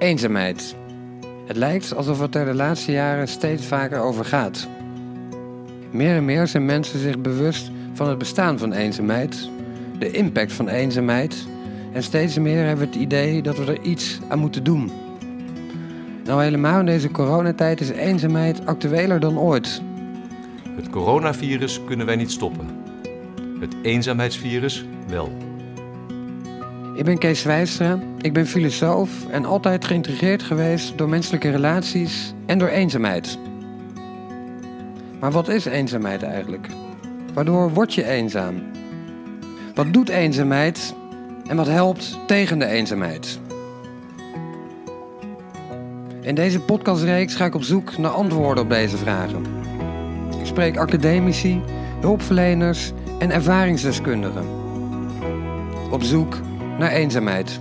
Eenzaamheid. Het lijkt alsof het er de laatste jaren steeds vaker over gaat. Meer en meer zijn mensen zich bewust van het bestaan van eenzaamheid, de impact van eenzaamheid en steeds meer hebben we het idee dat we er iets aan moeten doen. Nou helemaal in deze coronatijd is eenzaamheid actueler dan ooit. Het coronavirus kunnen wij niet stoppen. Het eenzaamheidsvirus wel. Ik ben Kees Wijstra, ik ben filosoof en altijd geïntrigeerd geweest door menselijke relaties en door eenzaamheid. Maar wat is eenzaamheid eigenlijk? Waardoor word je eenzaam? Wat doet eenzaamheid en wat helpt tegen de eenzaamheid? In deze podcastreeks ga ik op zoek naar antwoorden op deze vragen. Ik spreek academici, hulpverleners en ervaringsdeskundigen. Op zoek naar eenzaamheid.